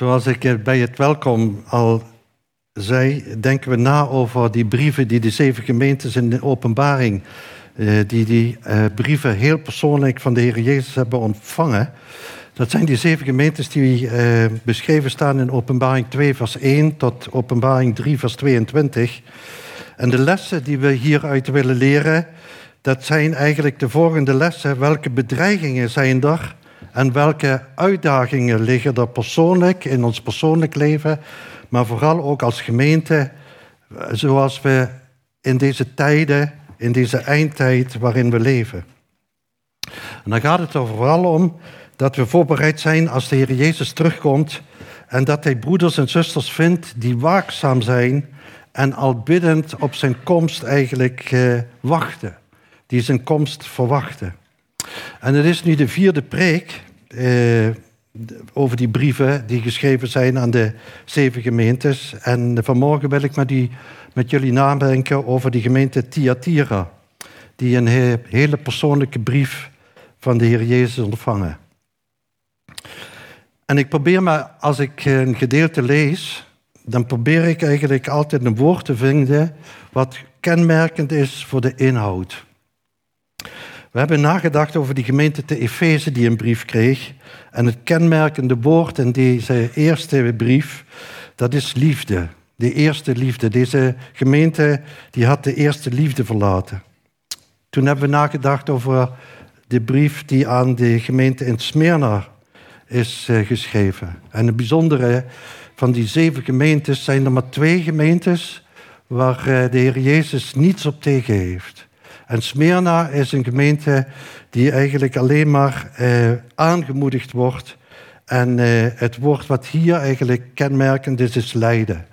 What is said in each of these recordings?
Zoals ik bij het welkom al zei, denken we na over die brieven die de zeven gemeentes in de openbaring, eh, die die eh, brieven heel persoonlijk van de Heer Jezus hebben ontvangen. Dat zijn die zeven gemeentes die eh, beschreven staan in openbaring 2 vers 1 tot openbaring 3 vers 22. En de lessen die we hieruit willen leren, dat zijn eigenlijk de volgende lessen. Welke bedreigingen zijn er en welke uitdagingen liggen er persoonlijk in ons persoonlijk leven, maar vooral ook als gemeente, zoals we in deze tijden, in deze eindtijd waarin we leven. En dan gaat het er vooral om dat we voorbereid zijn als de Heer Jezus terugkomt en dat Hij broeders en zusters vindt die waakzaam zijn en al biddend op zijn komst eigenlijk eh, wachten. Die zijn komst verwachten. En het is nu de vierde preek eh, over die brieven die geschreven zijn aan de zeven gemeentes. En vanmorgen wil ik met, met jullie nadenken over die gemeente Thyatira. Die een hele persoonlijke brief van de Heer Jezus ontvangen. En ik probeer maar, als ik een gedeelte lees, dan probeer ik eigenlijk altijd een woord te vinden wat kenmerkend is voor de inhoud. We hebben nagedacht over die gemeente te Efeze die een brief kreeg. En het kenmerkende woord in deze eerste brief, dat is liefde. De eerste liefde. Deze gemeente die had de eerste liefde verlaten. Toen hebben we nagedacht over de brief die aan de gemeente in Smyrna is eh, geschreven. En het bijzondere van die zeven gemeentes zijn er maar twee gemeentes waar eh, de Heer Jezus niets op tegen heeft. En Smyrna is een gemeente die eigenlijk alleen maar eh, aangemoedigd wordt. En eh, het woord wat hier eigenlijk kenmerkend is, is lijden.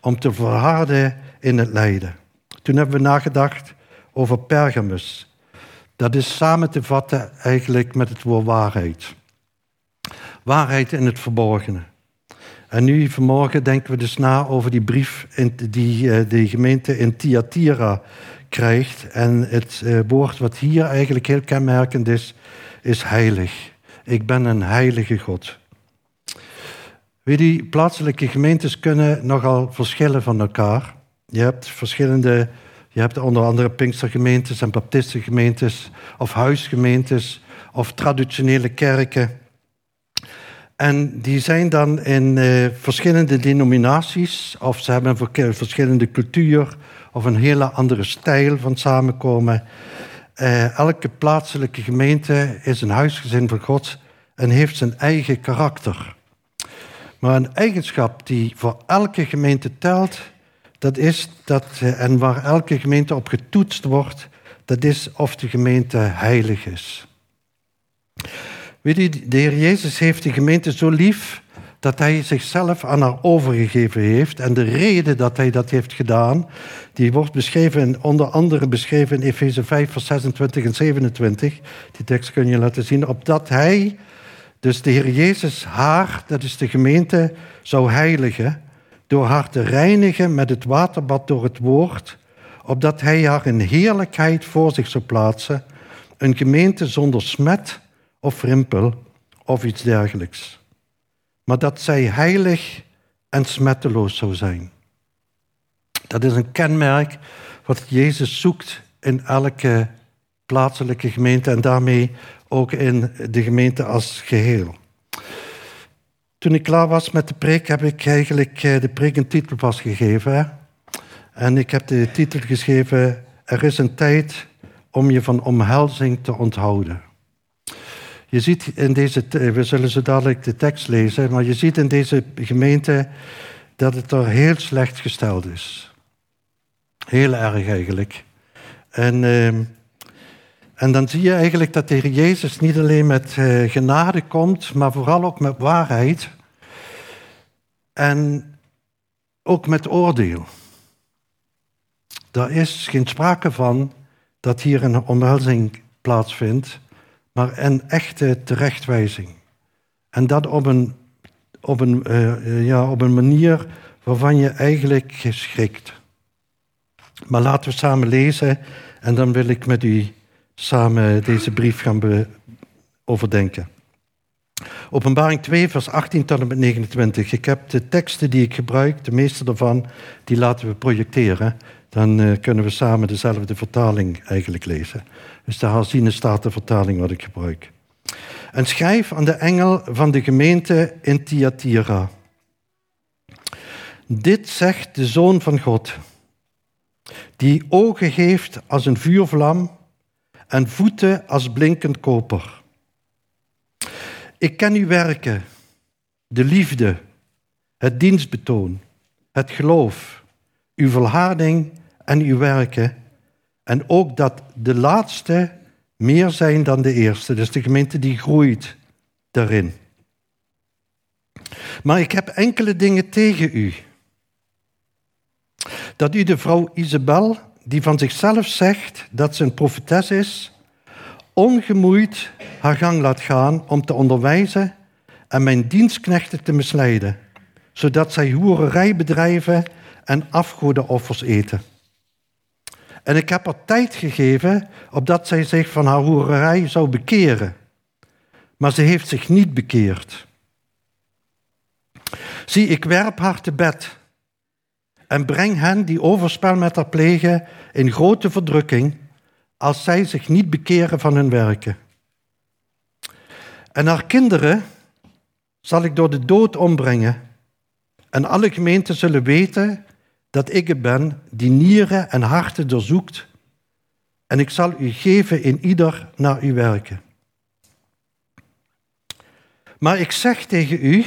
Om te verharden in het lijden. Toen hebben we nagedacht over Pergamus. Dat is samen te vatten eigenlijk met het woord waarheid. Waarheid in het verborgene. En nu vanmorgen denken we dus na over die brief die uh, de gemeente in Thyatira krijgt. En het uh, woord wat hier eigenlijk heel kenmerkend is, is heilig. Ik ben een heilige God. Weet je, plaatselijke gemeentes kunnen nogal verschillen van elkaar. Je hebt verschillende, je hebt onder andere Pinkstergemeentes en Baptistengemeentes, of huisgemeentes, of traditionele kerken. En die zijn dan in uh, verschillende denominaties, of ze hebben een verschillende cultuur, of een hele andere stijl van samenkomen. Uh, elke plaatselijke gemeente is een huisgezin van God en heeft zijn eigen karakter. Maar een eigenschap die voor elke gemeente telt, dat is dat, uh, en waar elke gemeente op getoetst wordt, dat is of de gemeente heilig is. De Heer Jezus heeft de gemeente zo lief dat hij zichzelf aan haar overgegeven heeft. En de reden dat hij dat heeft gedaan, die wordt beschreven, onder andere beschreven in Efeze 5, vers 26 en 27. Die tekst kun je laten zien. Opdat hij, dus de Heer Jezus, haar, dat is de gemeente, zou heiligen. Door haar te reinigen met het waterbad door het woord. Opdat hij haar in heerlijkheid voor zich zou plaatsen. Een gemeente zonder smet of rimpel of iets dergelijks. Maar dat zij heilig en smetteloos zou zijn. Dat is een kenmerk wat Jezus zoekt in elke plaatselijke gemeente en daarmee ook in de gemeente als geheel. Toen ik klaar was met de preek, heb ik eigenlijk eh, de preek een titel vastgegeven. En ik heb de titel geschreven: Er is een tijd om je van omhelzing te onthouden. Je ziet in deze, we zullen zo dadelijk de tekst lezen, maar je ziet in deze gemeente dat het er heel slecht gesteld is. Heel erg eigenlijk. En, ehm, en dan zie je eigenlijk dat de Heer Jezus niet alleen met uh, genade komt, maar vooral ook met waarheid. En ook met oordeel. Er is geen sprake van dat hier een omhelzing plaatsvindt maar een echte terechtwijzing. En dat op een, op een, uh, ja, op een manier waarvan je eigenlijk schrikt. Maar laten we samen lezen en dan wil ik met u samen deze brief gaan overdenken. Openbaring 2, vers 18 tot en met 29. Ik heb de teksten die ik gebruik, de meeste daarvan, die laten we projecteren. Dan uh, kunnen we samen dezelfde vertaling eigenlijk lezen. Dus de herziene staat de vertaling wat ik gebruik. En schrijf aan de engel van de gemeente in Thyatira. Dit zegt de Zoon van God, die ogen heeft als een vuurvlam en voeten als blinkend koper. Ik ken uw werken, de liefde, het dienstbetoon, het geloof, uw volharding en uw werken. En ook dat de laatste meer zijn dan de eerste. Dus de gemeente die groeit daarin. Maar ik heb enkele dingen tegen u. Dat u de vrouw Isabel, die van zichzelf zegt dat ze een profetes is, ongemoeid haar gang laat gaan om te onderwijzen en mijn dienstknechten te misleiden, zodat zij hoererij bedrijven en afgodenoffers eten. En ik heb haar tijd gegeven opdat zij zich van haar hoererij zou bekeren. Maar ze heeft zich niet bekeerd. Zie, ik werp haar te bed en breng hen die overspel met haar plegen in grote verdrukking, als zij zich niet bekeren van hun werken. En haar kinderen zal ik door de dood ombrengen. En alle gemeenten zullen weten dat ik het ben die nieren en harten doorzoekt. En ik zal u geven in ieder naar uw werken. Maar ik zeg tegen u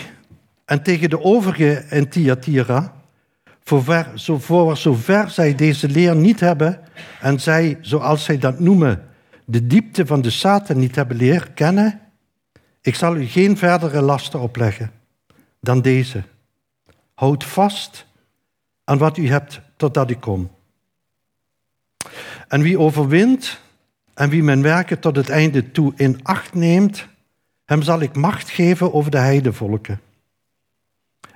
en tegen de overige in Thyatira, voor, voor zover zij deze leer niet hebben en zij, zoals zij dat noemen, de diepte van de Satan niet hebben leer kennen, ik zal u geen verdere lasten opleggen dan deze. Houd vast aan wat u hebt totdat ik kom. En wie overwint en wie mijn werken tot het einde toe in acht neemt, hem zal ik macht geven over de heidevolken.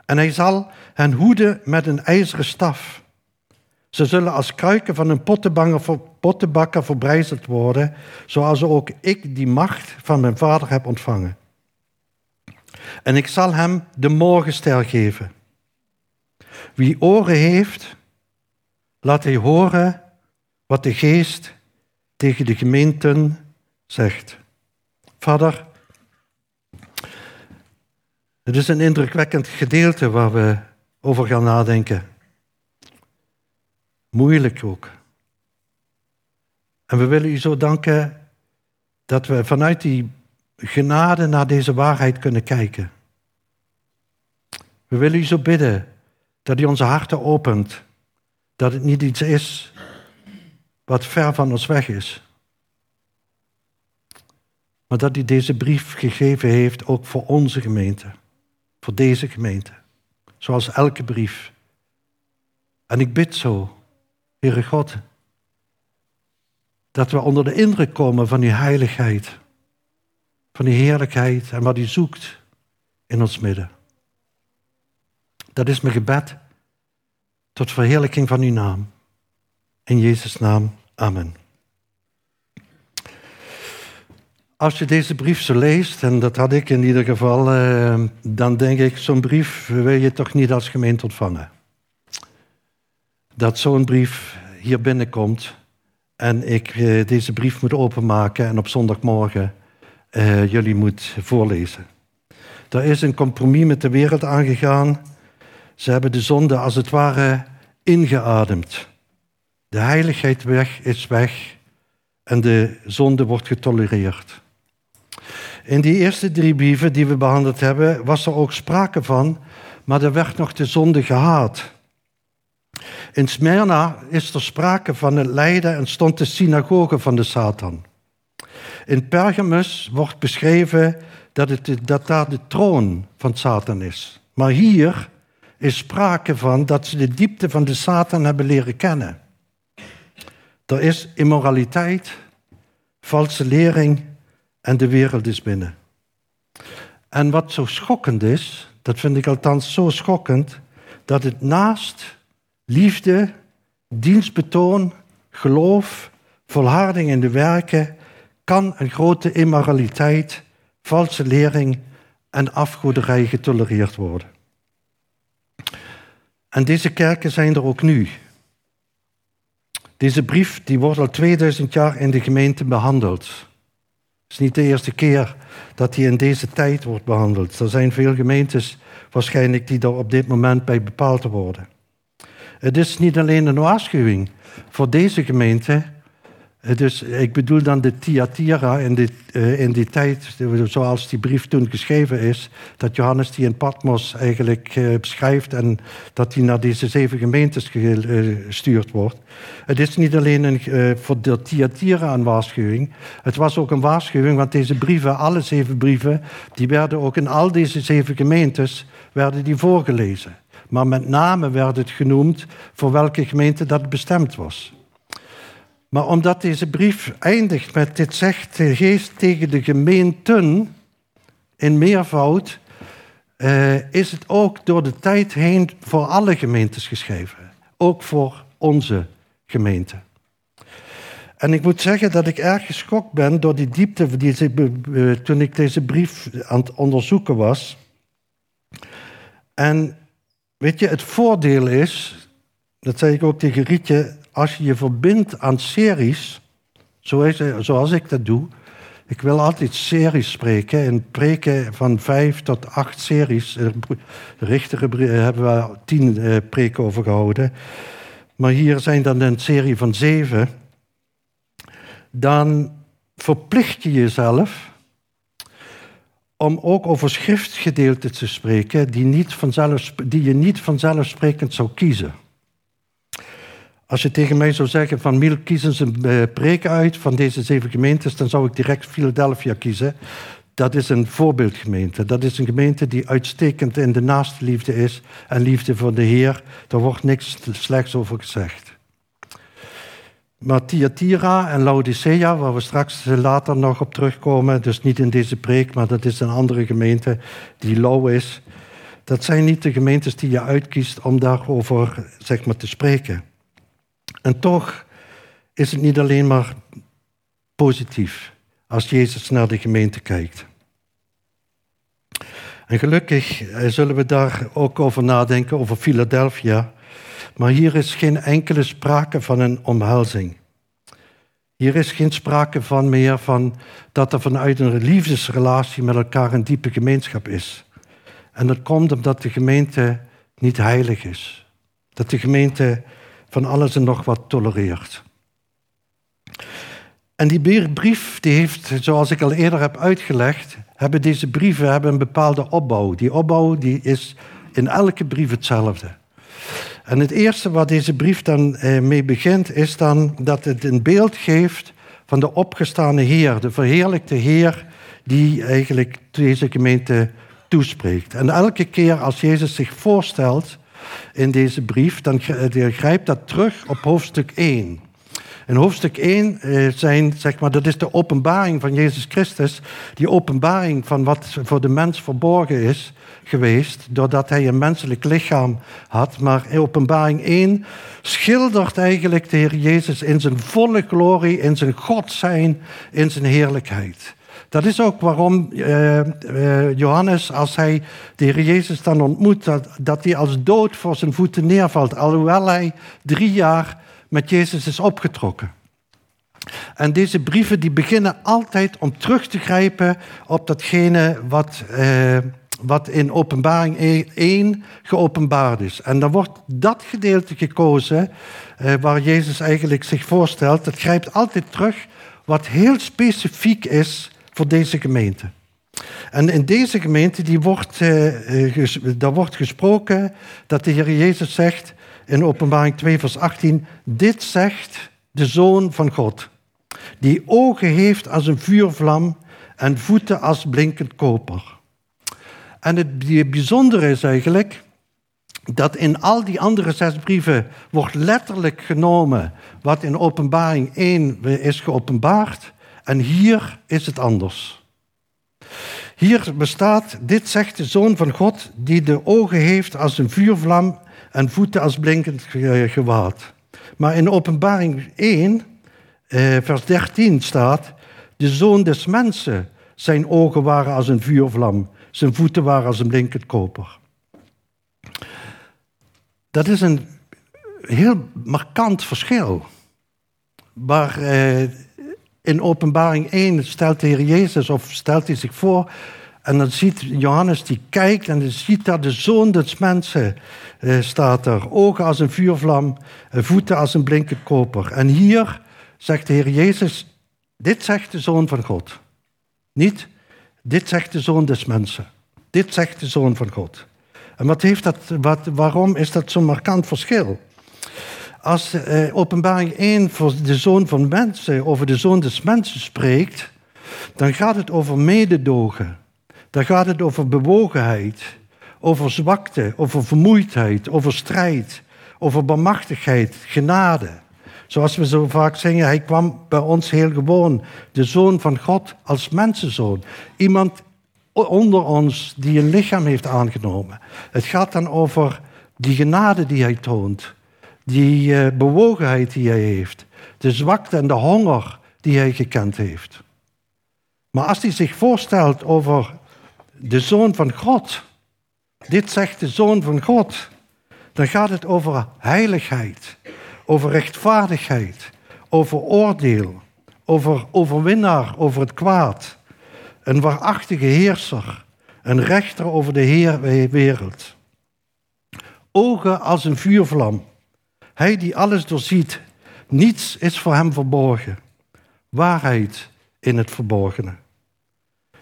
En hij zal hen hoeden met een ijzeren staf. Ze zullen als kruiken van een pottenbakker verbrijzeld worden, zoals ook ik die macht van mijn vader heb ontvangen. En ik zal hem de morgenster geven. Wie oren heeft, laat hij horen wat de geest tegen de gemeenten zegt. Vader, het is een indrukwekkend gedeelte waar we over gaan nadenken. Moeilijk ook. En we willen u zo danken dat we vanuit die genade naar deze waarheid kunnen kijken. We willen u zo bidden dat u onze harten opent, dat het niet iets is wat ver van ons weg is, maar dat u deze brief gegeven heeft ook voor onze gemeente, voor deze gemeente, zoals elke brief. En ik bid zo, Heere God, dat we onder de indruk komen van uw heiligheid, van uw heerlijkheid en wat u zoekt in ons midden. Dat is mijn gebed tot verheerlijking van uw naam. In Jezus' naam, amen. Als je deze brief zo leest, en dat had ik in ieder geval, eh, dan denk ik, zo'n brief wil je toch niet als gemeente ontvangen. Dat zo'n brief hier binnenkomt en ik eh, deze brief moet openmaken en op zondagmorgen uh, jullie moet voorlezen. Er is een compromis met de wereld aangegaan ze hebben de zonde als het ware ingeademd. De heiligheid weg is weg en de zonde wordt getolereerd. In die eerste drie brieven die we behandeld hebben, was er ook sprake van, maar er werd nog de zonde gehaat. In Smyrna is er sprake van het lijden en stond de synagoge van de Satan. In Pergamus wordt beschreven dat, het, dat daar de troon van Satan is. Maar hier is sprake van dat ze de diepte van de Satan hebben leren kennen. Er is immoraliteit, valse lering en de wereld is binnen. En wat zo schokkend is, dat vind ik althans zo schokkend, dat het naast liefde, dienstbetoon, geloof, volharding in de werken, kan een grote immoraliteit, valse lering en afgoderij getolereerd worden. En deze kerken zijn er ook nu. Deze brief die wordt al 2000 jaar in de gemeente behandeld. Het is niet de eerste keer dat die in deze tijd wordt behandeld. Er zijn veel gemeentes waarschijnlijk die er op dit moment bij bepaald worden. Het is niet alleen een waarschuwing voor deze gemeente, dus ik bedoel dan de Thyatira in die, uh, in tijd, zoals die brief toen geschreven is, dat Johannes die in Patmos eigenlijk uh, beschrijft en dat die naar deze zeven gemeentes gestuurd wordt. Het is niet alleen een, voor de Thyatira een waarschuwing, het was ook een waarschuwing, want deze brieven, alle zeven brieven, die werden ook in al deze zeven gemeentes, werden die voorgelezen. Maar met name werd het genoemd voor welke gemeente dat bestemd was. Maar omdat deze brief eindigt met dit zegt de geest tegen de gemeenten in meervoud, uh, is het ook door de tijd heen voor alle gemeentes geschreven. Ook voor onze gemeente. En ik moet zeggen dat ik erg geschokt ben door die diepte die, uh, toen ik deze brief aan het onderzoeken was. En weet je, het voordeel is, dat zei ik ook tegen Rietje, als je je verbindt aan series, zoals ik dat doe, ik wil altijd series spreken en preken van vijf tot acht series. De Richter hebben we tien eh, preken over gehouden. Maar hier zijn dan een serie van zeven. Dan verplicht je jezelf om ook over schriftgedeelten te spreken die, niet vanzelf, die je niet vanzelfsprekend zou kiezen. Als je tegen mij zou zeggen van Miel, kies eens een uh, preek uit van deze zeven gemeentes, dan zou ik direct Philadelphia kiezen. Dat is een voorbeeldgemeente. Dat is een gemeente die uitstekend in de naaste liefde is en liefde voor de Heer. Daar wordt niks slechts over gezegd. Maar en Laodicea, waar we straks later nog op terugkomen, dus niet in deze preek, maar dat is een andere gemeente die lauw is. Dat zijn niet de gemeentes die je uitkiest om daarover zeg maar, te spreken. En toch is het niet alleen maar positief als Jezus naar de gemeente kijkt. En gelukkig eh, zullen we daar ook over nadenken, over Philadelphia. Maar hier is geen enkele sprake van een omhelzing. Hier is geen sprake van meer van dat er vanuit een liefdesrelatie met elkaar een diepe gemeenschap is. En dat komt omdat de gemeente niet heilig is. Dat de gemeente van alles en nog wat tolereert. En die brief, die heeft, zoals ik al eerder heb uitgelegd, hebben deze brieven hebben een bepaalde opbouw. Die opbouw die is in elke brief hetzelfde. En het eerste wat deze brief dan eh, mee begint, is dan dat het een beeld geeft van de opgestane Heer, de verheerlijkte Heer, die eigenlijk deze gemeente toespreekt. En elke keer als Jezus zich voorstelt, in deze brief, dan grijpt dat terug op hoofdstuk 1. In hoofdstuk 1 eh, zijn, zeg maar, dat is de openbaring van Jezus Christus. Die openbaring van wat voor de mens verborgen is geweest, doordat hij een menselijk lichaam had. Maar in openbaring 1 schildert eigenlijk de Heer Jezus in zijn volle glorie, in zijn God zijn, in zijn heerlijkheid. Dat is ook waarom uh, uh, Johannes, als hij de Heer Jezus dan ontmoet, dat, hij als dood voor zijn voeten neervalt, alhoewel hij drie jaar met Jezus is opgetrokken. En deze brieven die beginnen altijd om terug te grijpen op datgene wat, uh, wat in openbaring 1 geopenbaard is. En dan wordt dat gedeelte gekozen waar Jezus eigenlijk zich voorstelt. Dat grijpt altijd terug wat heel specifiek is voor deze gemeente. En in deze gemeente die wordt, uh, daar wordt gesproken dat de Heer Jezus zegt in Openbaring 2, vers 18: Dit zegt de Zoon van God, die ogen heeft als een vuurvlam en voeten als blinkend koper. En het bijzondere is eigenlijk dat in al die andere zes brieven wordt letterlijk genomen wat in Openbaring 1 is geopenbaard. En hier is het anders. Hier bestaat, dit zegt de Zoon van God, die de ogen heeft als een vuurvlam en voeten als blinkend gewaad. Maar in Openbaring 1, eh, vers 13 staat, de Zoon des Mensen, zijn ogen waren als een vuurvlam Zijn voeten waren als een blinkend koper. Dat is een heel markant verschil. Maar eh, in openbaring 1 stelt de Heer Jezus, of stelt hij zich voor, en dan ziet Johannes, die kijkt en dan ziet daar de zoon des mensen, eh, staat er. Ogen als een vuurvlam, eh, voeten als een blinkend koper. En hier zegt de Heer Jezus, dit zegt de zoon van God. Niet, dit zegt de zoon des mensen. Dit zegt de zoon van God. En wat heeft dat, wat, waarom is dat zo'n markant verschil? Als eh, openbaring 1 voor de zoon van mensen, over de zoon des mensen spreekt, dan gaat het over mededogen. Dan gaat het over bewogenheid, over zwakte, over vermoeidheid, over strijd, over bemachtigheid, genade. Zoals we zo vaak zeggen, hij kwam bij ons heel gewoon, de zoon van God als mensenzoon. Iemand onder ons die een lichaam heeft aangenomen. Het gaat dan over die genade die hij toont, die uh, bewogenheid die hij heeft, de zwakte en de honger die hij gekend heeft. Maar als hij zich voorstelt over de zoon van God, dit zegt de zoon van God, dan gaat het over heiligheid, over rechtvaardigheid, over oordeel, over overwinnaar over het kwaad, een waarachtige heerser, een rechter over de wereld. Ogen als een vuurvlam, hij die alles doorziet, niets is voor hem verborgen. Waarheid in het verborgene.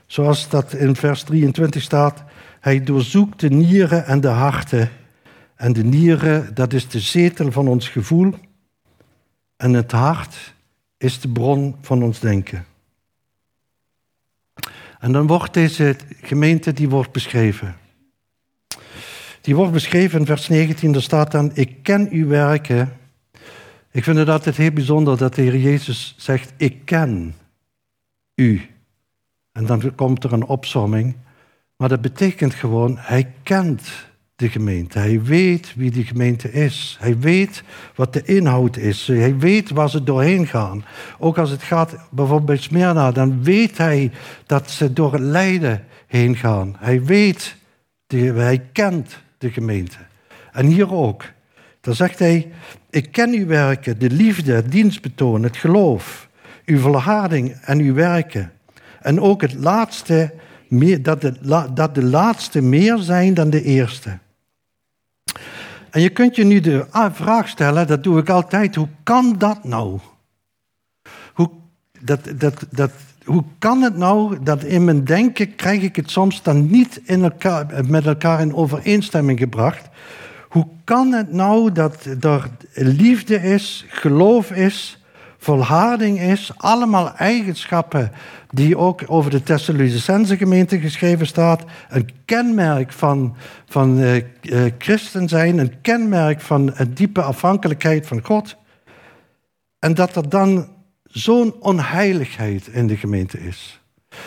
Zoals dat in vers 23 staat, hij doorzoekt de nieren en de harten. En de nieren, dat is de zetel van ons gevoel. En het hart is de bron van ons denken. En dan wordt deze gemeente, die wordt beschreven. Die wordt beschreven in vers 19, daar staat dan, ik ken uw werken. Ik vind het altijd heel bijzonder dat de Heer Jezus zegt, ik ken u. En dan komt er een opzomming. Maar dat betekent gewoon, hij kent de gemeente. Hij weet wie die gemeente is. Hij weet wat de inhoud is. Hij weet waar ze doorheen gaan. Ook als het gaat bijvoorbeeld bij Smyrna, dan weet hij dat ze door het lijden heen gaan. Hij weet, hij kent de gemeente. En hier ook. Dan zegt hij, ik ken uw werken, de liefde, het dienstbetoon, het geloof, uw volharding en uw werken. En ook het laatste, dat de, dat de laatste meer zijn dan de eerste. En je kunt je nu de vraag stellen, dat doe ik altijd, hoe kan dat nou? Hoe, dat, dat, dat, hoe kan het nou dat in mijn denken krijg ik het soms dan niet in elkaar, met elkaar in overeenstemming gebracht? Hoe kan het nou dat er liefde is, geloof is, volharding is, allemaal eigenschappen die ook over de Thessalonicense gemeente geschreven staat, een kenmerk van, van uh, christen zijn, een kenmerk van een diepe afhankelijkheid van God. En dat er dan zo'n onheiligheid in de gemeente is.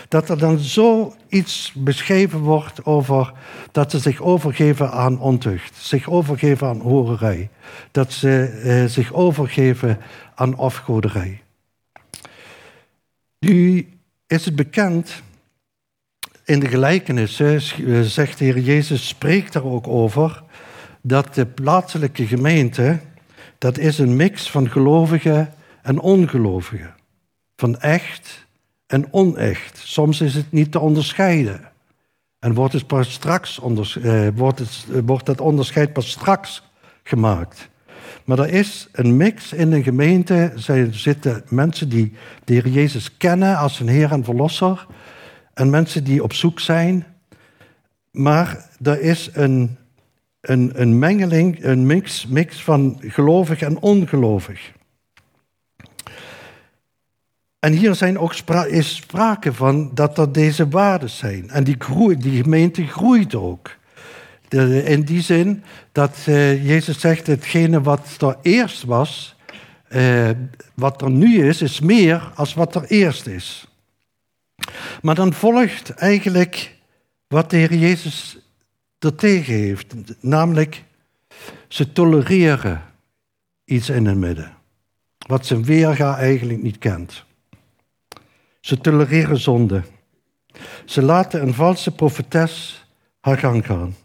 Dat er dan zoiets beschreven wordt over dat ze zich overgeven aan ontucht, zich overgeven aan horerij, dat ze eh, zich overgeven aan afgoderij. Nu is het bekend in de gelijkenissen, eh, zegt de Heer Jezus, spreekt daar ook over, dat de plaatselijke gemeente, dat is een mix van gelovigen en ongelovigen. Van echt en onecht. Soms is het niet te onderscheiden. En wordt, het pas straks eh, wordt, het, wordt dat onderscheid pas straks gemaakt. Maar er is een mix in de gemeente. Er zitten mensen die de Heer Jezus kennen als hun Heer en Verlosser. En mensen die op zoek zijn. Maar er is een, een, een mengeling, een mix, mix van gelovig en ongelovig. En hier zijn ook is sprake van dat er deze waarden zijn. En die, groei, die gemeente groeit ook. in die zin dat uh, Jezus zegt, hetgene wat er eerst was, uh, wat er nu is, is meer als wat er eerst is. Maar dan volgt eigenlijk wat de Heer Jezus er tegen heeft. Namelijk, ze tolereren iets in het midden. Wat zijn weerga eigenlijk niet kent. Ze tolereren zonde. Ze laten een valse profetes haar gang gaan.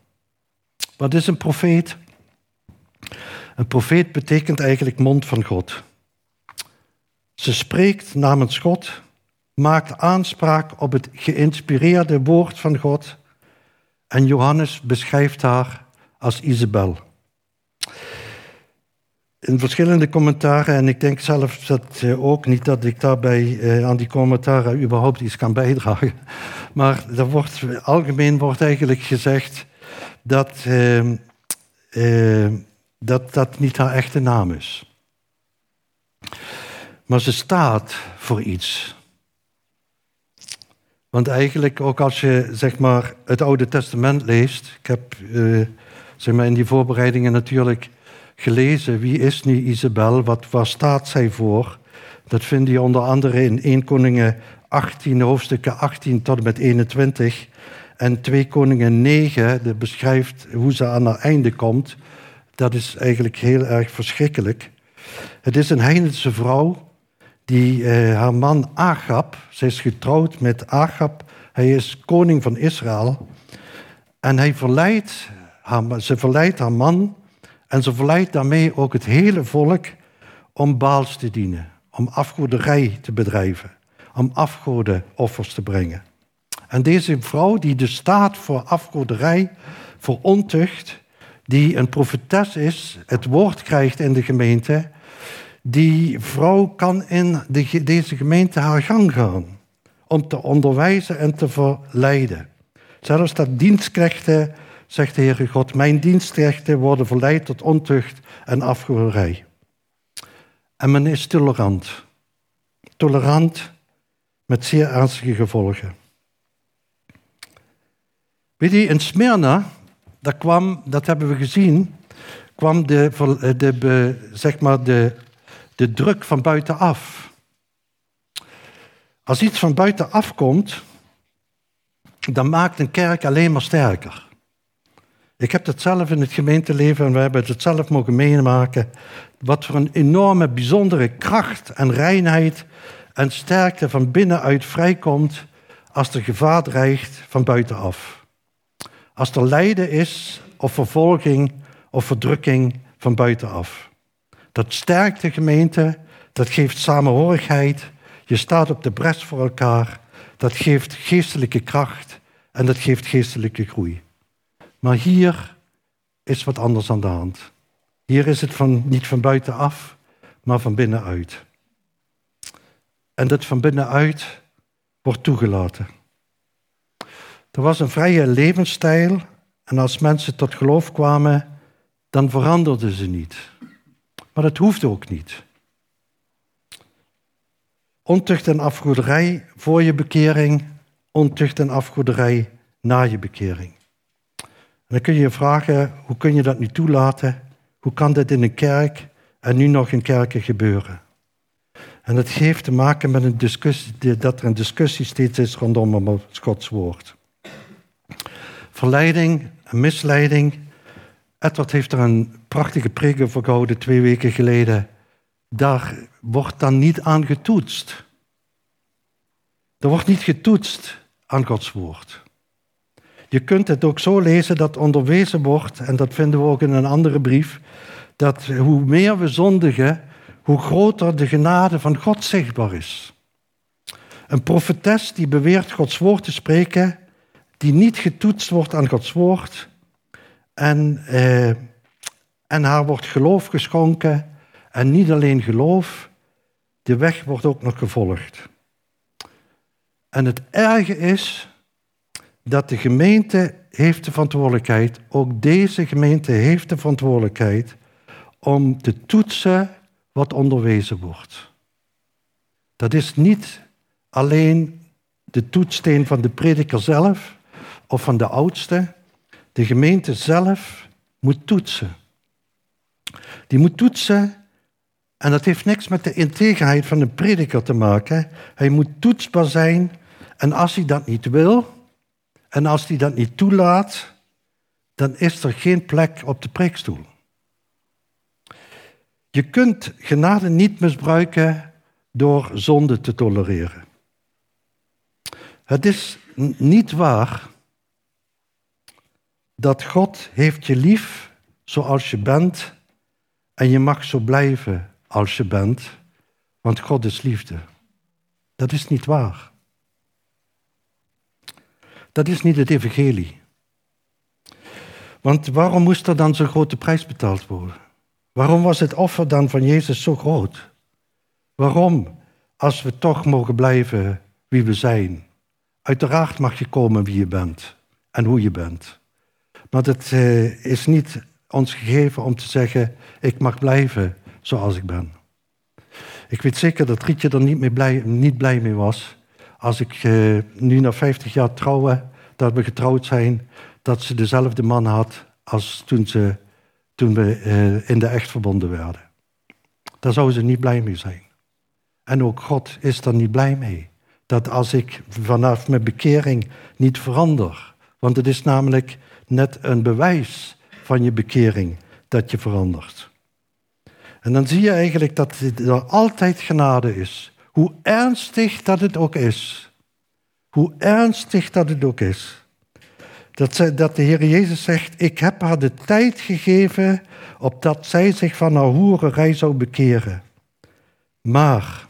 Wat is een profeet? Een profeet betekent eigenlijk mond van God. Ze spreekt namens God, maakt aanspraak op het geïnspireerde woord van God en Johannes beschrijft haar als Isabel. In verschillende commentaren, en ik denk zelf dat eh, ook niet dat ik daarbij eh, aan die commentaren überhaupt iets kan bijdragen, maar er wordt, algemeen wordt eigenlijk gezegd dat, ehm, eh, dat dat niet haar echte naam is. Maar ze staat voor iets. Want eigenlijk, ook als je zeg maar, het Oude Testament leest, ik heb zeg maar, in die voorbereidingen natuurlijk gelezen, wie is nu Isabel, wat, waar staat zij voor? Dat vind je onder andere in 1 Koningen 18, hoofdstukken 18 tot en met 21. En 2 Koningen 9, dat beschrijft hoe ze aan haar einde komt. Dat is eigenlijk heel erg verschrikkelijk. Het is een heidense vrouw die eh, haar man Agab, ze is getrouwd met Agab, hij is koning van Israël. En hij verleidt haar, ze verleidt haar man en ze verleidt daarmee ook het hele volk om Baals te dienen, om afgoderij te bedrijven, om afgodenoffers te brengen. En deze vrouw die dus staat voor afgoderij, voor ontucht, die een profetes is, het woord krijgt in de gemeente, die vrouw kan in de, deze gemeente haar gang gaan om te onderwijzen en te verleiden. Zelfs dat dienstknechten, zegt de Heere God, mijn dienstknechten worden verleid tot ontucht en afgoderij. En men is tolerant. Tolerant met zeer ernstige gevolgen. Weet je, in Smyrna, dat, kwam, dat hebben we gezien, kwam de, de, zeg maar de de druk van buitenaf. Als iets van buitenaf komt, dan maakt een kerk alleen maar sterker. Ik heb het zelf in het gemeenteleven en we hebben het zelf mogen meemaken. Wat voor een enorme, bijzondere kracht en reinheid en sterkte van binnenuit vrijkomt als er gevaar dreigt van buitenaf. Als er lijden is of vervolging of verdrukking van buitenaf. Dat sterkt de gemeente, dat geeft samenhorigheid. Je staat op de bres voor elkaar. Dat geeft geestelijke kracht en dat geeft geestelijke groei. Maar hier is wat anders aan de hand. Hier is het van, niet van buitenaf, maar van binnenuit. En dat van binnenuit wordt toegelaten. Er was een vrije levensstijl en als mensen tot geloof kwamen, dan veranderden ze niet. Maar dat hoeft ook niet. Ontucht en afgoederij voor je bekering, ontucht en afgoederij na je bekering. Dan kun je je vragen, hoe kun je dat nu toelaten? Hoe kan dit in een kerk en nu nog in kerken gebeuren? En dat heeft te maken met een discussie, dat er een discussie steeds is rondom het Gods woord. Verleiding en misleiding Edward heeft er een prachtige preek over gehouden twee weken geleden. Daar wordt dan niet aan getoetst. Er wordt niet getoetst aan Gods woord. Je kunt het ook zo lezen dat onderwezen wordt, en dat vinden we ook in een andere brief, dat hoe meer we zondigen, hoe groter de genade van God zichtbaar is. Een profetes die beweert Gods woord te spreken, die niet getoetst wordt aan Gods woord, en, eh, en haar wordt geloof geschonken. En niet alleen geloof, de weg wordt ook nog gevolgd. En het erge is dat de gemeente heeft de verantwoordelijkheid, ook deze gemeente heeft de verantwoordelijkheid, om te toetsen wat onderwezen wordt. Dat is niet alleen de toetssteen van de prediker zelf of van de oudste, de gemeente zelf moet toetsen. Die moet toetsen, en dat heeft niks met de integerheid van de prediker te maken. Hij moet toetsbaar zijn, en als hij dat niet wil, en als hij dat niet toelaat, dan is er geen plek op de preekstoel. Je kunt genade niet misbruiken door zonde te tolereren. Het is niet waar dat God heeft je lief zoals je bent en je mag zo blijven als je bent, want God is liefde. Dat is niet waar. Dat is niet het evangelie. Want waarom moest er dan zo'n grote prijs betaald worden? Waarom was het offer dan van Jezus zo groot? Waarom, als we toch mogen blijven wie we zijn? Uiteraard mag je komen wie je bent en hoe je bent. Maar het eh, is niet ons gegeven om te zeggen, ik mag blijven zoals ik ben. Ik weet zeker dat Rietje er niet, mee blij, niet blij mee was als ik eh, nu na 50 jaar trouwen, dat we getrouwd zijn, dat ze dezelfde man had als toen, ze, toen we uh, in de echt verbonden werden. Daar zou ze niet blij mee zijn. En ook God is er niet blij mee. Dat als ik vanaf mijn bekering niet verander. Want het is namelijk net een bewijs van je bekering dat je verandert. En dan zie je eigenlijk dat er altijd genade is. Hoe ernstig dat het ook is. Hoe ernstig dat het ook is. Dat, dat de Heer Jezus zegt, ik heb haar de tijd gegeven opdat zij zich van haar hoererij zou bekeren. Maar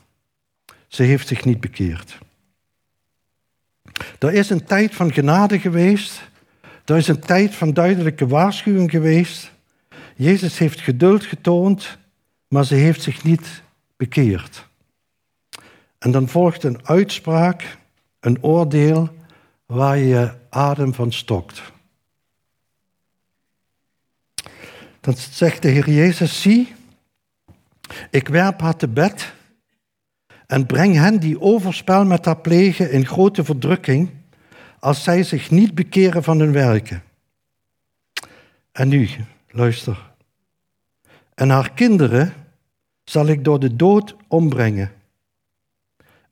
ze heeft zich niet bekeerd. Er is een tijd van genade geweest. Er is een tijd van duidelijke waarschuwing geweest. Jezus heeft geduld getoond, maar ze heeft zich niet bekeerd. En dan volgt een uitspraak, een oordeel waar je adem van stokt. Dan zegt de Heer Jezus, zie, ik werp haar te bed en breng hen die overspel met haar plegen in grote verdrukking, als zij zich niet bekeren van hun werken. En nu, luister. En haar kinderen zal ik door de dood ombrengen.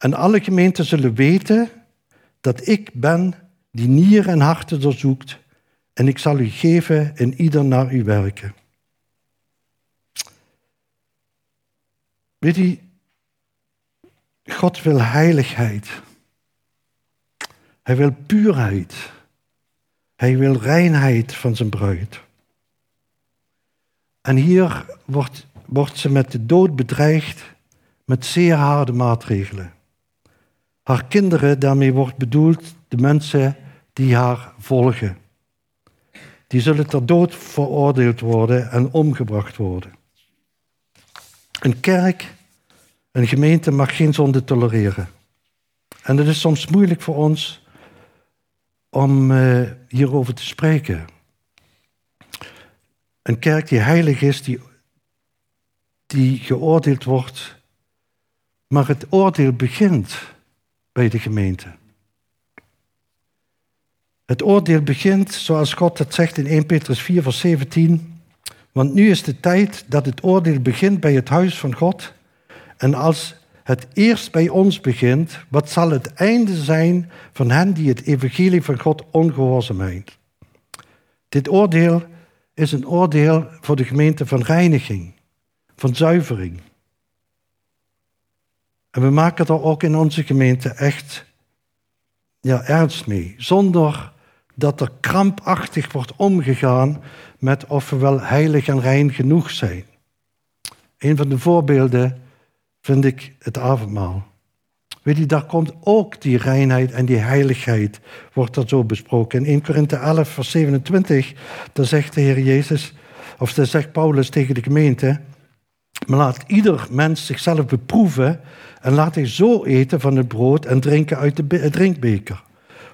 En alle gemeenten zullen weten dat ik ben die nieren en harten doorzoekt, en ik zal u geven in ieder naar uw werken. Weet u, God wil heiligheid. Hij wil puurheid. Hij wil reinheid van zijn bruid. En hier wordt, wordt ze met de dood bedreigd met zeer harde maatregelen. Haar kinderen, daarmee wordt bedoeld de mensen die haar volgen. Die zullen ter dood veroordeeld worden en omgebracht worden. Een kerk, een gemeente mag geen zonde tolereren. En het is soms moeilijk voor ons om uh, hierover te spreken. Een kerk die heilig is, die, die geoordeeld wordt, maar het oordeel begint bij de gemeente. Het oordeel begint, zoals God het zegt in 1 Petrus 4, vers 17. Want nu is de tijd dat het oordeel begint bij het huis van God. En als het eerst bij ons begint, wat zal het einde zijn van hen die het evangelie van God ongehoorzaam zijn? Dit oordeel is een oordeel voor de gemeente van reiniging, van zuivering. En we maken er ook in onze gemeente echt ja, ernst mee, zonder dat er krampachtig wordt omgegaan met of we wel heilig en rein genoeg zijn. Een van de voorbeelden vind ik het avondmaal. Weet je, daar komt ook die reinheid en die heiligheid, wordt dat zo besproken. In 1 Korinthe 11, vers 27, daar zegt de Heer Jezus, of daar zegt Paulus tegen de gemeente, maar laat ieder mens zichzelf beproeven en laat hij zo eten van het brood en drinken uit de drinkbeker.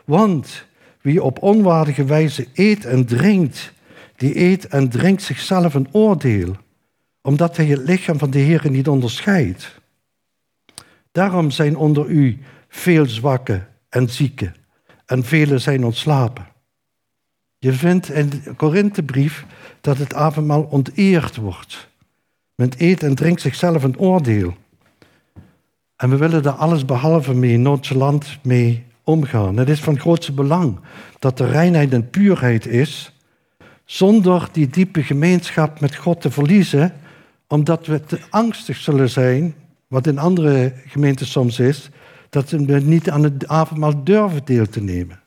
Want wie op onwaardige wijze eet en drinkt, die eet en drinkt zichzelf een oordeel, omdat hij het lichaam van de Heer niet onderscheidt. Daarom zijn onder u veel zwakken en zieken, en velen zijn ontslapen. Je vindt in de Korinthebrief dat het avondmaal onteerd wordt. Men eet en drinkt zichzelf een oordeel. En we willen daar alles behalve mee, nonchalant mee omgaan. Het is van grootste belang dat er reinheid en puurheid is, zonder die diepe gemeenschap met God te verliezen, omdat we te angstig zullen zijn, wat in andere gemeenten soms is, dat we niet aan het avondmaal durven deel te nemen.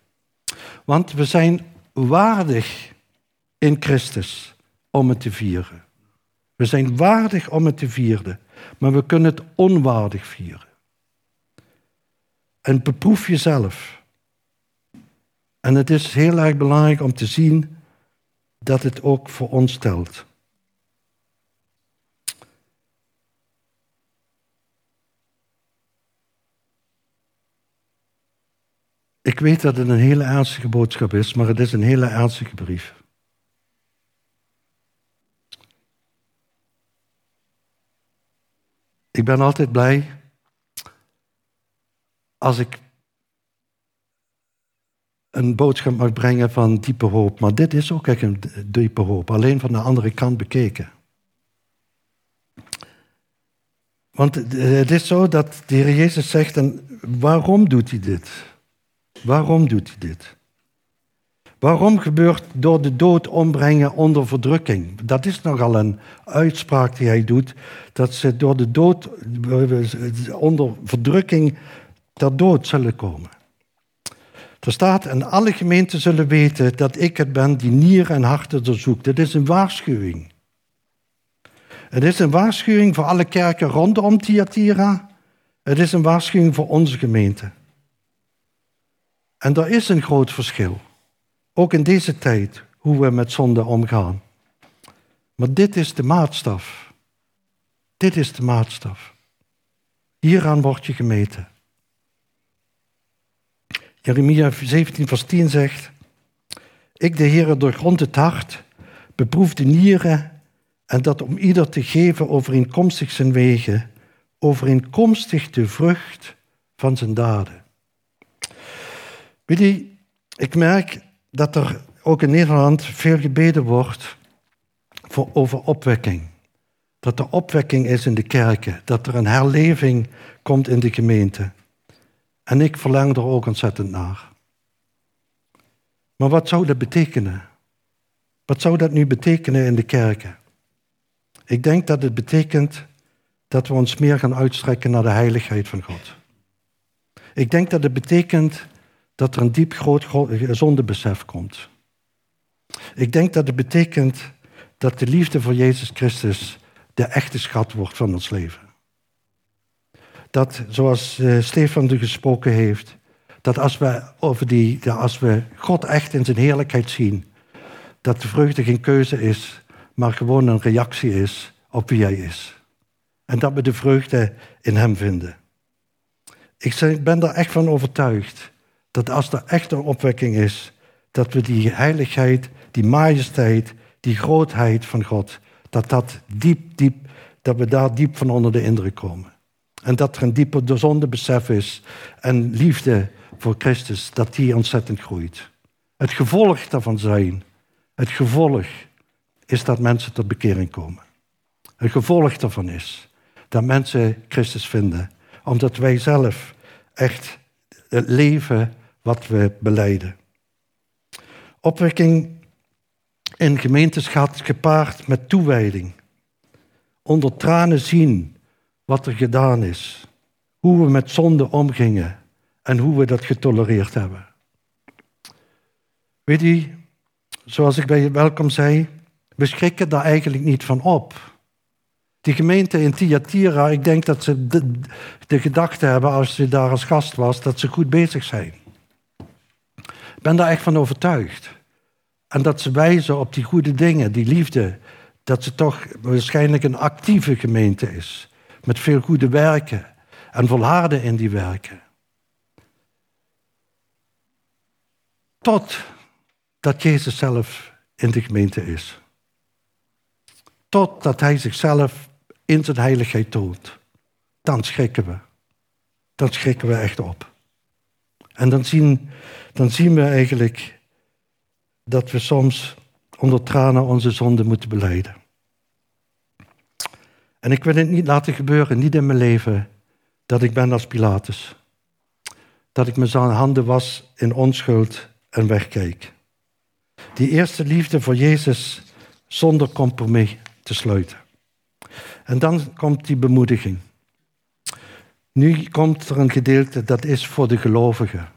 Want we zijn waardig in Christus om het te vieren. We zijn waardig om het te vieren, maar we kunnen het onwaardig vieren. En beproef jezelf. En het is heel erg belangrijk om te zien dat het ook voor ons telt. Ik weet dat het een hele ernstige boodschap is, maar het is een hele ernstige brief. Ik ben altijd blij als ik een boodschap mag brengen van diepe hoop. Maar dit is ook echt een diepe hoop, alleen van de andere kant bekeken. Want het is zo dat de Heer Jezus zegt, en waarom doet hij dit? Waarom doet hij dit? Waarom gebeurt door de dood ombrengen onder verdrukking? Dat is nogal een uitspraak die hij doet, dat ze door de dood onder verdrukking ter dood zullen komen. Er staat, en alle gemeenten zullen weten dat ik het ben die nieren en harten onderzoekt. Dit is een waarschuwing. Het is een waarschuwing voor alle kerken rondom Thyatira. Het is een waarschuwing voor onze gemeente. En er is een groot verschil. Ook in deze tijd, hoe we met zonde omgaan. Maar dit is de maatstaf. Dit is de maatstaf. Hieraan word je gemeten. Jeremia 17, vers 10 zegt: Ik, de Heer, doorgrond het hart, beproef de nieren en dat om ieder te geven overeenkomstig zijn wegen, overeenkomstig de vrucht van zijn daden. Weet je, ik merk dat er ook in Nederland veel gebeden wordt voor, over opwekking. Dat er opwekking is in de kerken, dat er een herleving komt in de gemeente. En ik verlang er ook ontzettend naar. Maar wat zou dat betekenen? Wat zou dat nu betekenen in de kerken? Ik denk dat het betekent dat we ons meer gaan uitstrekken naar de heiligheid van God. Ik denk dat het betekent dat er een diep groot zondebesef komt. Ik denk dat het betekent dat de liefde voor Jezus Christus de echte schat wordt van ons leven dat, zoals uh, Stefan er gesproken heeft, dat als we, over die, als we God echt in zijn heerlijkheid zien, dat de vreugde geen keuze is, maar gewoon een reactie is op wie hij is. En dat we de vreugde in hem vinden. Ik ben er echt van overtuigd dat als er echt een opwekking is, dat we die heiligheid, die majesteit, die grootheid van God, dat dat diep, diep, dat we daar diep van onder de indruk komen. En dat er een diepe zondebesef is en liefde voor Christus, dat die ontzettend groeit. Het gevolg daarvan zijn, het gevolg is dat mensen tot bekering komen. Het gevolg daarvan is dat mensen Christus vinden, omdat wij zelf echt het leven wat we beleiden. Opwekking in gemeentes gaat gepaard met toewijding. Onder tranen zien wat er gedaan is, hoe we met zonde omgingen en hoe we dat getolereerd hebben. Weet u, zoals ik bij je welkom zei, we schrikken daar eigenlijk niet van op. Die gemeente in Thyatira, ik denk dat ze de, de gedachte hebben als ze daar als gast was, dat ze goed bezig zijn. Ik ben daar echt van overtuigd. En dat ze wijzen op die goede dingen, die liefde, dat ze toch waarschijnlijk een actieve gemeente is met veel goede werken en volharden in die werken. Tot dat Jezus zelf in de gemeente is. Totdat Hij zichzelf in zijn heiligheid toont. Dan schrikken we. Dan schrikken we echt op. En dan zien, dan zien we eigenlijk dat we soms onder tranen onze zonde moeten beleiden. En ik wil het niet laten gebeuren, niet in mijn leven, dat ik ben als Pilatus. Dat ik me zijn handen was in onschuld en wegkijk. Die eerste liefde voor Jezus zonder compromis te sluiten. En dan komt die bemoediging. Nu komt er een gedeelte dat is voor de gelovigen.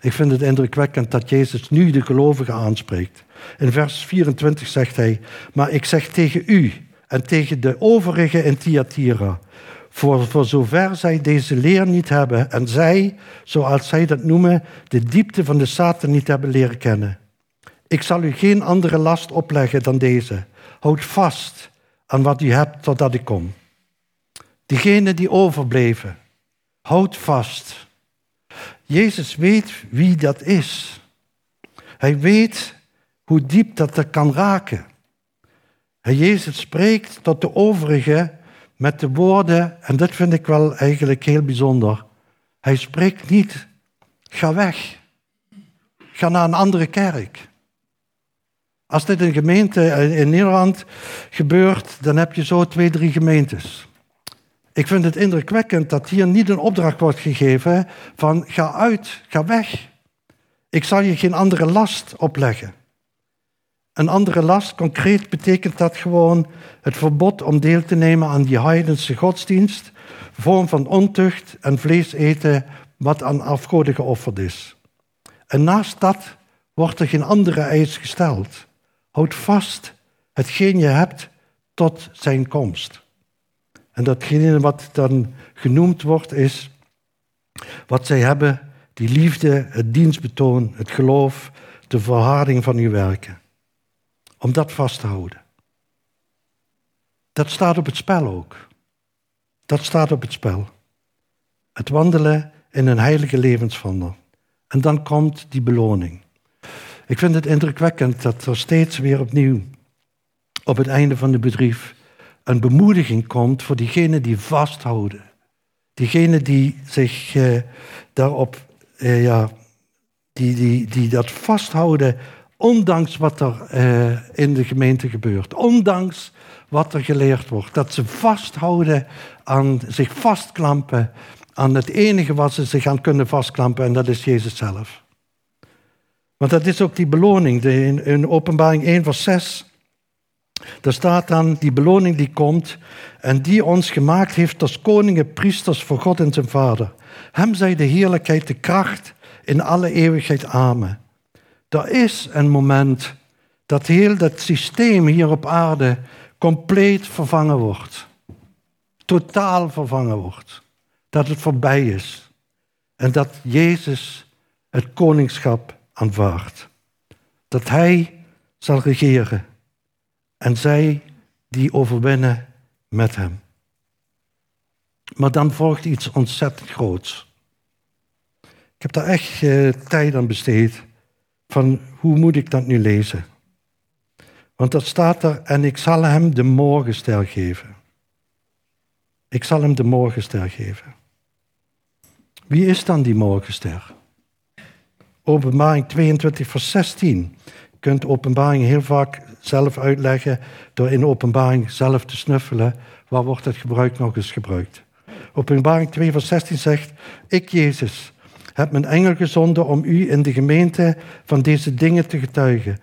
Ik vind het indrukwekkend dat Jezus nu de gelovigen aanspreekt. In vers 24 zegt hij: Maar ik zeg tegen u en tegen de overigen in Thyatira. Voor, voor zover zij deze leer niet hebben en zij, zoals zij dat noemen, de diepte van de Satan niet hebben leren kennen. Ik zal u geen andere last opleggen dan deze. Houd vast aan wat u hebt totdat ik kom. Diegenen die overbleven, houd vast. Jezus weet wie dat is. Hij weet hoe diep dat er kan raken. En Jezus spreekt tot de overigen met de woorden, en dat vind ik wel eigenlijk heel bijzonder. Hij spreekt niet, ga weg, ga naar een andere kerk. Als dit in gemeente in Nederland gebeurt, dan heb je zo twee, drie gemeentes. Ik vind het indrukwekkend dat hier niet een opdracht wordt gegeven van ga uit, ga weg. Ik zal je geen andere last opleggen. Een andere last, concreet betekent dat gewoon het verbod om deel te nemen aan die heidense godsdienst, vorm van ontucht en vlees eten wat aan afgoden geofferd is. En naast dat wordt er geen andere eis gesteld. Houd vast hetgeen je hebt tot zijn komst. En datgene wat dan genoemd wordt is wat zij hebben, die liefde, het dienstbetoon, het geloof, de verharding van uw werken om dat vast te houden. Dat staat op het spel ook. Dat staat op het spel. Het wandelen in een heilige levenswandel. En dan komt die beloning. Ik vind het indrukwekkend dat er steeds weer opnieuw op het einde van de bedrijf een bemoediging komt voor diegenen die vasthouden. Diegenen die zich eh, daarop, eh, ja, die, die, die dat vasthouden Ondanks wat er uh, in de gemeente gebeurt. Ondanks wat er geleerd wordt. Dat ze vasthouden aan, zich vastklampen aan het enige wat ze zich aan kunnen vastklampen. En dat is Jezus zelf. Want dat is ook die beloning. In, in openbaring 1 vers 6. Daar staat dan die beloning die komt. En die ons gemaakt heeft als koningen, priesters voor God en zijn Vader. Hem zij de heerlijkheid, de kracht in alle eeuwigheid. Amen. Er is een moment dat heel dat systeem hier op aarde compleet vervangen wordt. Totaal vervangen wordt. Dat het voorbij is. En dat Jezus het koningschap aanvaardt. Dat Hij zal regeren. En zij die overwinnen met Hem. Maar dan volgt iets ontzettend groots. Ik heb daar echt uh, tijd aan besteed van hoe moet ik dat nu lezen? Want dat staat er, en ik zal hem de morgenster geven. Ik zal hem de morgenster geven. Wie is dan die morgenster? Openbaring 22, vers 16. Je kunt openbaring heel vaak zelf uitleggen door in openbaring zelf te snuffelen. Waar wordt het gebruik nog eens gebruikt? Openbaring 2, vers 16 zegt: Ik, Jezus, heb mijn engel gezonden om u in de gemeente van deze dingen te getuigen.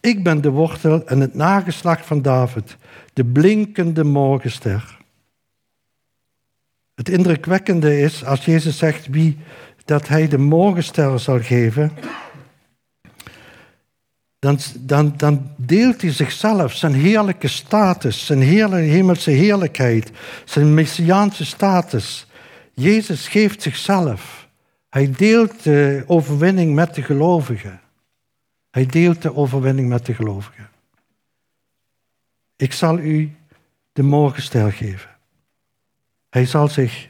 Ik ben de wortel en het nageslacht van David, de blinkende morgenster. Het indrukwekkende is als Jezus zegt wie dat hij de morgenster zal geven, dan, dan, dan deelt hij zichzelf, zijn heerlijke status, zijn heerlijke hemelse heerlijkheid, zijn messiaanse status. Jezus geeft zichzelf. Hij deelt de overwinning met de gelovigen. Hij deelt de overwinning met de gelovigen. Ik zal u de morgenster geven. Hij zal zich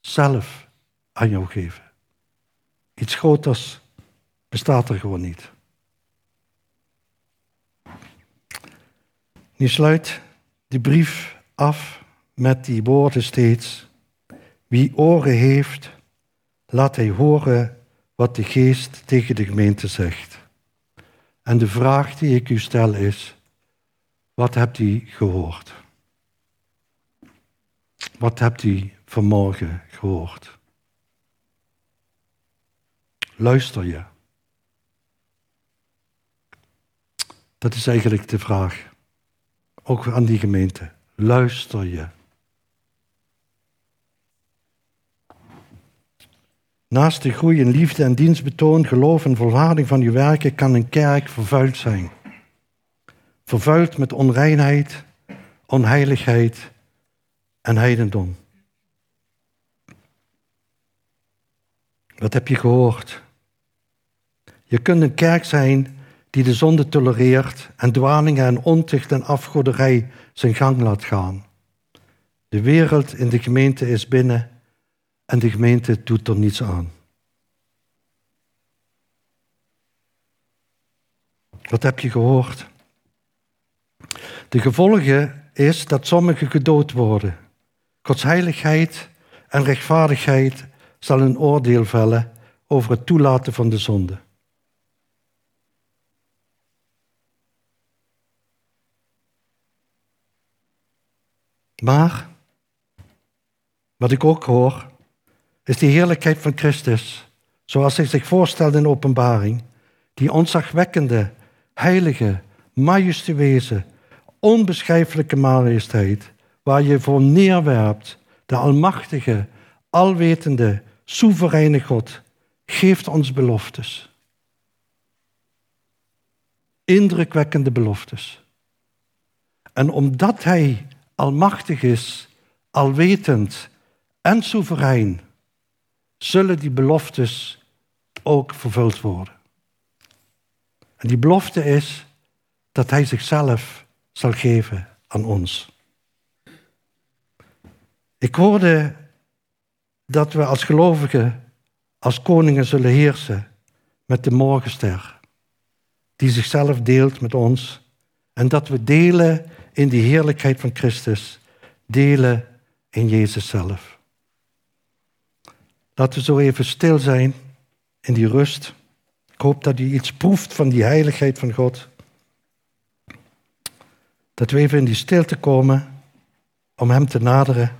zelf aan jou geven. Iets groters bestaat er gewoon niet. Nu sluit die brief af met die woorden steeds. Wie oren heeft, laat hij horen wat de geest tegen de gemeente zegt. En de vraag die ik u stel is, wat hebt u gehoord? Wat hebt u vanmorgen gehoord? Luister je? Dat is eigenlijk de vraag. Ook aan die gemeente. Luister je? Naast de groei in liefde en dienstbetoon, geloof en volharding van uw werken kan een kerk vervuild zijn. Vervuild met onreinheid, onheiligheid en heidendom. Wat heb je gehoord? Je kunt een kerk zijn die de zonde tolereert en dwalingen en ontucht en afgoderij zijn gang laat gaan. De wereld in de gemeente is binnen en de gemeente doet er niets aan. Wat heb je gehoord? De gevolgen is dat sommigen gedood worden. Gods heiligheid en rechtvaardigheid zal een oordeel vellen over het toelaten van de zonde. Maar, wat ik ook hoor, is die heerlijkheid van Christus, zoals hij zich voorstelt in openbaring, die onzagwekkende, heilige, majestueuze, onbeschrijfelijke majesteit, waar je voor neerwerpt, de almachtige, alwetende, soevereine God, geeft ons beloftes. Indrukwekkende beloftes. En omdat Hij almachtig is, alwetend en soeverein, zullen die beloftes ook vervuld worden. En die belofte is dat Hij zichzelf zal geven aan ons. Ik hoorde dat we als gelovigen, als koningen zullen heersen met de morgenster, die zichzelf deelt met ons, en dat we delen in die heerlijkheid van Christus, delen in Jezus zelf. Laten we zo even stil zijn in die rust. Ik hoop dat u iets proeft van die heiligheid van God. Dat we even in die stilte komen om Hem te naderen.